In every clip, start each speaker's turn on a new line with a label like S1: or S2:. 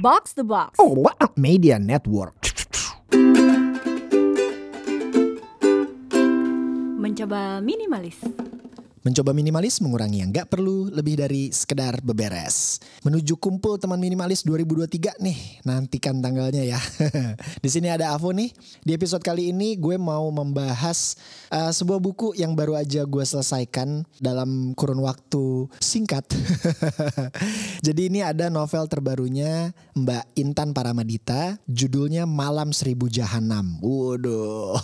S1: Box the Box.
S2: Oh, what media network.
S1: Mencoba minimalis.
S2: Mencoba minimalis mengurangi yang gak perlu lebih dari sekedar beberes. Menuju kumpul teman minimalis 2023 nih, nantikan tanggalnya ya. di sini ada Avo nih. Di episode kali ini gue mau membahas uh, sebuah buku yang baru aja gue selesaikan dalam kurun waktu singkat. Jadi ini ada novel terbarunya Mbak Intan Paramadita, judulnya Malam Seribu Jahanam. Waduh,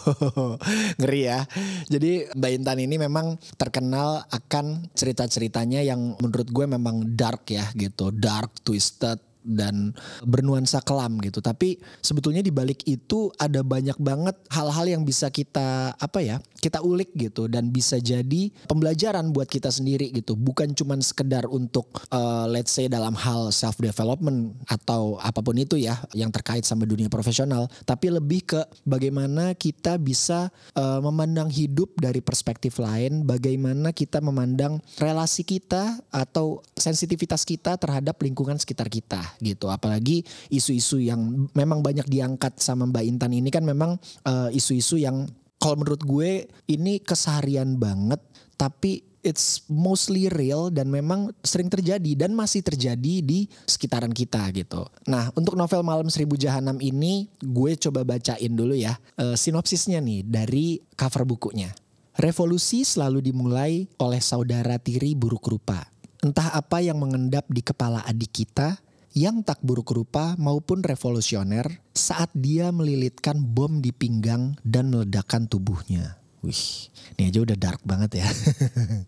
S2: ngeri ya. Jadi Mbak Intan ini memang terkenal akan cerita-ceritanya yang menurut gue memang dark ya gitu, dark, twisted, dan bernuansa kelam gitu. Tapi sebetulnya di balik itu ada banyak banget hal-hal yang bisa kita apa ya? Kita ulik gitu dan bisa jadi pembelajaran buat kita sendiri gitu. Bukan cuman sekedar untuk uh, let's say dalam hal self development atau apa pun itu ya yang terkait sama dunia profesional, tapi lebih ke bagaimana kita bisa uh, memandang hidup dari perspektif lain, bagaimana kita memandang relasi kita atau sensitivitas kita terhadap lingkungan sekitar kita gitu. Apalagi isu-isu yang memang banyak diangkat sama Mbak Intan ini kan memang uh, isu-isu yang kalau menurut gue ini keseharian banget tapi it's mostly real dan memang sering terjadi dan masih terjadi di sekitaran kita gitu. Nah untuk novel Malam Seribu Jahanam ini gue coba bacain dulu ya uh, sinopsisnya nih dari cover bukunya. Revolusi selalu dimulai oleh saudara tiri buruk rupa. Entah apa yang mengendap di kepala adik kita yang tak buruk rupa maupun revolusioner saat dia melilitkan bom di pinggang dan meledakkan tubuhnya. Wih, ini aja udah dark banget ya.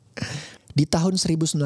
S2: di tahun 1991,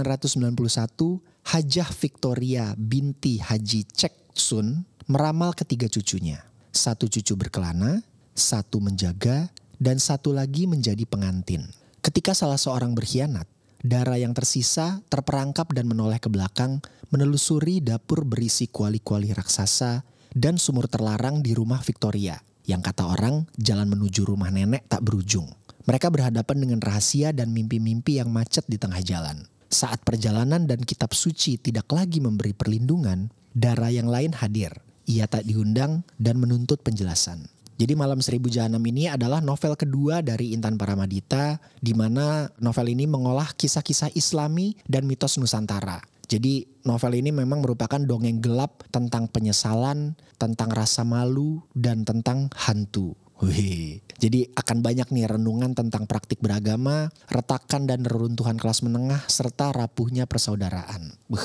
S2: Hajah Victoria binti Haji Cek Sun meramal ketiga cucunya. Satu cucu berkelana, satu menjaga, dan satu lagi menjadi pengantin. Ketika salah seorang berkhianat, darah yang tersisa terperangkap dan menoleh ke belakang menelusuri dapur berisi kuali-kuali raksasa dan sumur terlarang di rumah Victoria yang kata orang jalan menuju rumah nenek tak berujung. Mereka berhadapan dengan rahasia dan mimpi-mimpi yang macet di tengah jalan. Saat perjalanan dan kitab suci tidak lagi memberi perlindungan, darah yang lain hadir. Ia tak diundang dan menuntut penjelasan. Jadi Malam Seribu Jahanam ini adalah novel kedua dari Intan Paramadita di mana novel ini mengolah kisah-kisah Islami dan mitos Nusantara. Jadi novel ini memang merupakan dongeng gelap tentang penyesalan, tentang rasa malu, dan tentang hantu. Wih, jadi akan banyak nih renungan tentang praktik beragama, retakan dan reruntuhan kelas menengah, serta rapuhnya persaudaraan. Buh,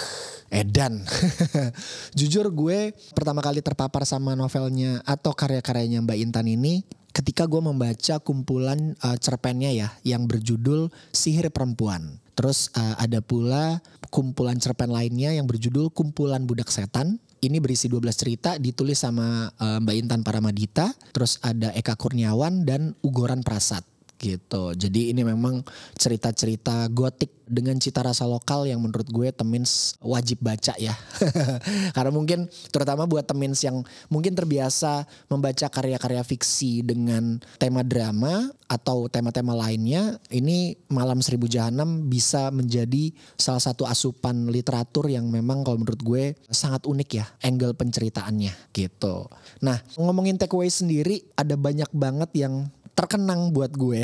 S2: edan. Jujur gue pertama kali terpapar sama novelnya atau karya-karyanya Mbak Intan ini ketika gue membaca kumpulan uh, cerpennya ya yang berjudul Sihir Perempuan. Terus uh, ada pula kumpulan cerpen lainnya yang berjudul Kumpulan Budak Setan ini berisi 12 cerita ditulis sama uh, Mbak Intan Paramadita, terus ada Eka Kurniawan dan Ugoran Prasad gitu. Jadi ini memang cerita-cerita gotik dengan cita rasa lokal yang menurut gue temins wajib baca ya. Karena mungkin terutama buat temins yang mungkin terbiasa membaca karya-karya fiksi dengan tema drama atau tema-tema lainnya, ini Malam Seribu Jahanam bisa menjadi salah satu asupan literatur yang memang kalau menurut gue sangat unik ya angle penceritaannya gitu. Nah ngomongin takeaway sendiri ada banyak banget yang terkenang buat gue.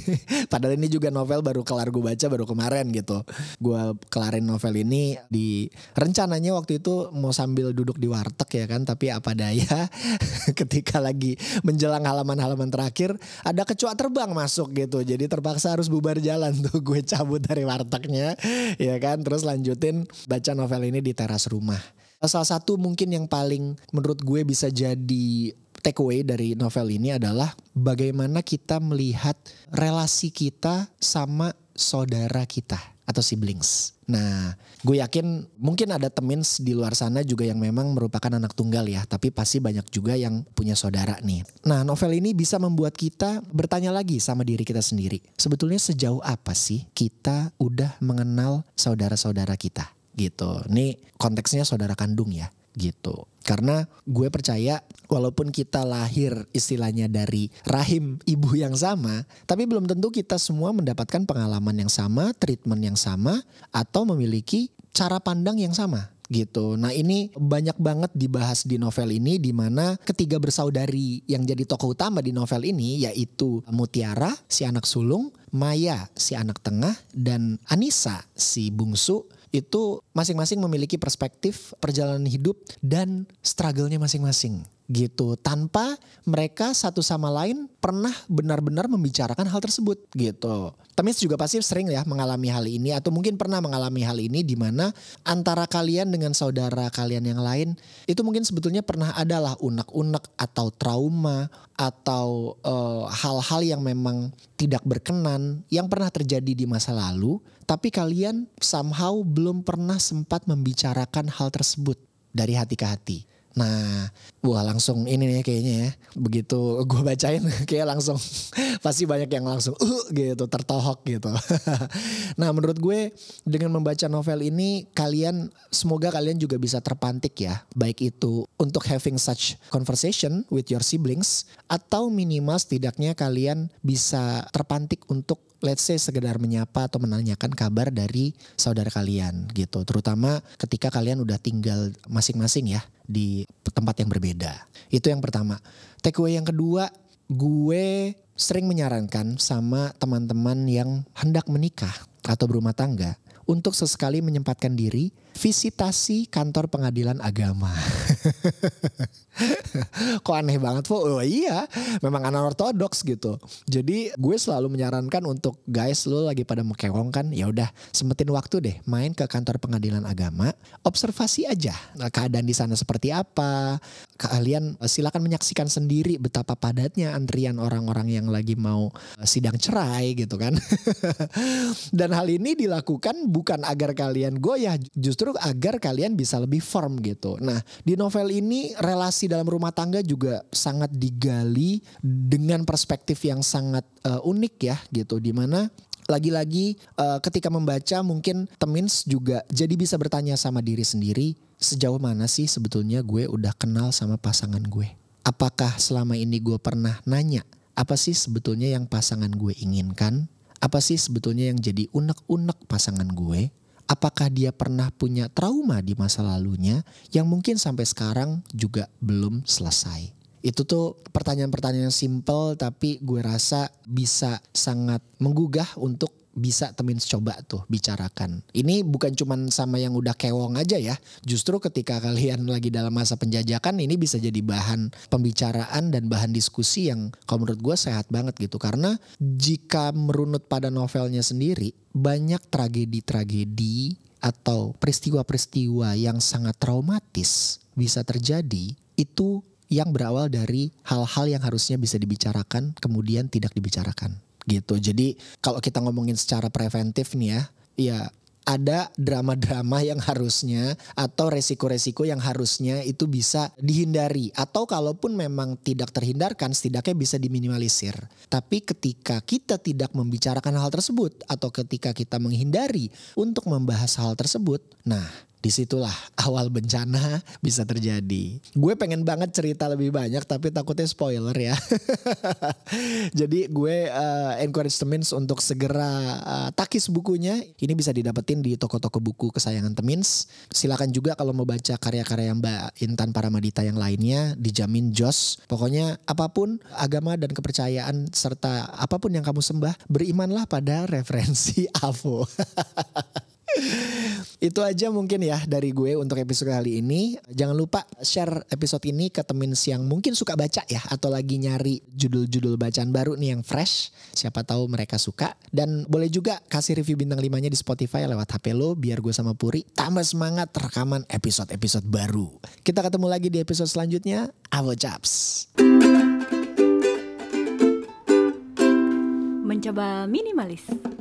S2: Padahal ini juga novel baru kelar gue baca baru kemarin gitu. Gue kelarin novel ini di rencananya waktu itu mau sambil duduk di warteg ya kan. Tapi apa daya ketika lagi menjelang halaman-halaman terakhir ada kecoa terbang masuk gitu. Jadi terpaksa harus bubar jalan tuh gue cabut dari wartegnya ya kan. Terus lanjutin baca novel ini di teras rumah. Salah satu mungkin yang paling menurut gue bisa jadi takeaway dari novel ini adalah bagaimana kita melihat relasi kita sama saudara kita atau siblings. Nah, gue yakin mungkin ada temen di luar sana juga yang memang merupakan anak tunggal ya, tapi pasti banyak juga yang punya saudara nih. Nah, novel ini bisa membuat kita bertanya lagi sama diri kita sendiri. Sebetulnya sejauh apa sih kita udah mengenal saudara-saudara kita? Gitu. Ini konteksnya saudara kandung ya gitu. Karena gue percaya walaupun kita lahir istilahnya dari rahim ibu yang sama, tapi belum tentu kita semua mendapatkan pengalaman yang sama, treatment yang sama, atau memiliki cara pandang yang sama gitu. Nah ini banyak banget dibahas di novel ini di mana ketiga bersaudari yang jadi tokoh utama di novel ini yaitu Mutiara si anak sulung, Maya si anak tengah dan Anissa si bungsu itu masing-masing memiliki perspektif perjalanan hidup dan struggle-nya masing-masing gitu tanpa mereka satu sama lain pernah benar-benar membicarakan hal tersebut gitu. Temis juga pasti sering ya mengalami hal ini atau mungkin pernah mengalami hal ini di mana antara kalian dengan saudara kalian yang lain itu mungkin sebetulnya pernah adalah unek-unek atau trauma atau eh, hal-hal uh, yang memang tidak berkenan yang pernah terjadi di masa lalu tapi kalian somehow belum pernah sempat membicarakan hal tersebut dari hati ke hati. Nah, wah langsung ini nih kayaknya ya. Begitu gue bacain kayak langsung pasti banyak yang langsung uh gitu tertohok gitu. nah, menurut gue dengan membaca novel ini kalian semoga kalian juga bisa terpantik ya. Baik itu untuk having such conversation with your siblings atau minimal setidaknya kalian bisa terpantik untuk let's say sekedar menyapa atau menanyakan kabar dari saudara kalian gitu. Terutama ketika kalian udah tinggal masing-masing ya di tempat yang berbeda. Itu yang pertama. Takeaway yang kedua, gue sering menyarankan sama teman-teman yang hendak menikah atau berumah tangga untuk sesekali menyempatkan diri visitasi kantor pengadilan agama. Kok aneh banget Po? Oh iya, memang anak ortodoks gitu. Jadi gue selalu menyarankan untuk guys lo lagi pada mekewong kan, ya udah sempetin waktu deh main ke kantor pengadilan agama, observasi aja nah, keadaan di sana seperti apa. Kalian eh, silakan menyaksikan sendiri betapa padatnya antrian orang-orang yang lagi mau eh, sidang cerai gitu kan. Dan hal ini dilakukan bukan agar kalian goyah, justru agar kalian bisa lebih firm gitu. Nah di novel ini relasi dalam rumah tangga juga sangat digali dengan perspektif yang sangat uh, unik ya gitu. Di mana lagi-lagi uh, ketika membaca mungkin Temins juga jadi bisa bertanya sama diri sendiri sejauh mana sih sebetulnya gue udah kenal sama pasangan gue. Apakah selama ini gue pernah nanya apa sih sebetulnya yang pasangan gue inginkan? Apa sih sebetulnya yang jadi unek-unek pasangan gue? apakah dia pernah punya trauma di masa lalunya yang mungkin sampai sekarang juga belum selesai. Itu tuh pertanyaan-pertanyaan simple tapi gue rasa bisa sangat menggugah untuk bisa temin coba tuh bicarakan. Ini bukan cuman sama yang udah kewong aja ya. Justru ketika kalian lagi dalam masa penjajakan ini bisa jadi bahan pembicaraan dan bahan diskusi yang kalau menurut gue sehat banget gitu. Karena jika merunut pada novelnya sendiri banyak tragedi-tragedi atau peristiwa-peristiwa yang sangat traumatis bisa terjadi itu yang berawal dari hal-hal yang harusnya bisa dibicarakan kemudian tidak dibicarakan gitu. Jadi kalau kita ngomongin secara preventif nih ya, ya ada drama-drama yang harusnya atau resiko-resiko yang harusnya itu bisa dihindari atau kalaupun memang tidak terhindarkan setidaknya bisa diminimalisir. Tapi ketika kita tidak membicarakan hal tersebut atau ketika kita menghindari untuk membahas hal tersebut, nah di situlah awal bencana bisa terjadi. Gue pengen banget cerita lebih banyak tapi takutnya spoiler ya. Jadi gue uh, encourage Temins untuk segera uh, takis bukunya. Ini bisa didapetin di toko-toko buku kesayangan Temins. Silakan juga kalau mau baca karya-karya Mbak Intan Paramadita yang lainnya dijamin jos. Pokoknya apa pun agama dan kepercayaan serta apa pun yang kamu sembah, berimanlah pada referensi AVO. Itu aja mungkin ya dari gue untuk episode kali ini. Jangan lupa share episode ini ke temen yang mungkin suka baca ya atau lagi nyari judul-judul bacaan baru nih yang fresh. Siapa tahu mereka suka dan boleh juga kasih review bintang limanya di Spotify lewat HP lo biar gue sama Puri tambah semangat rekaman episode-episode baru. Kita ketemu lagi di episode selanjutnya. Avo Chaps.
S1: Mencoba minimalis.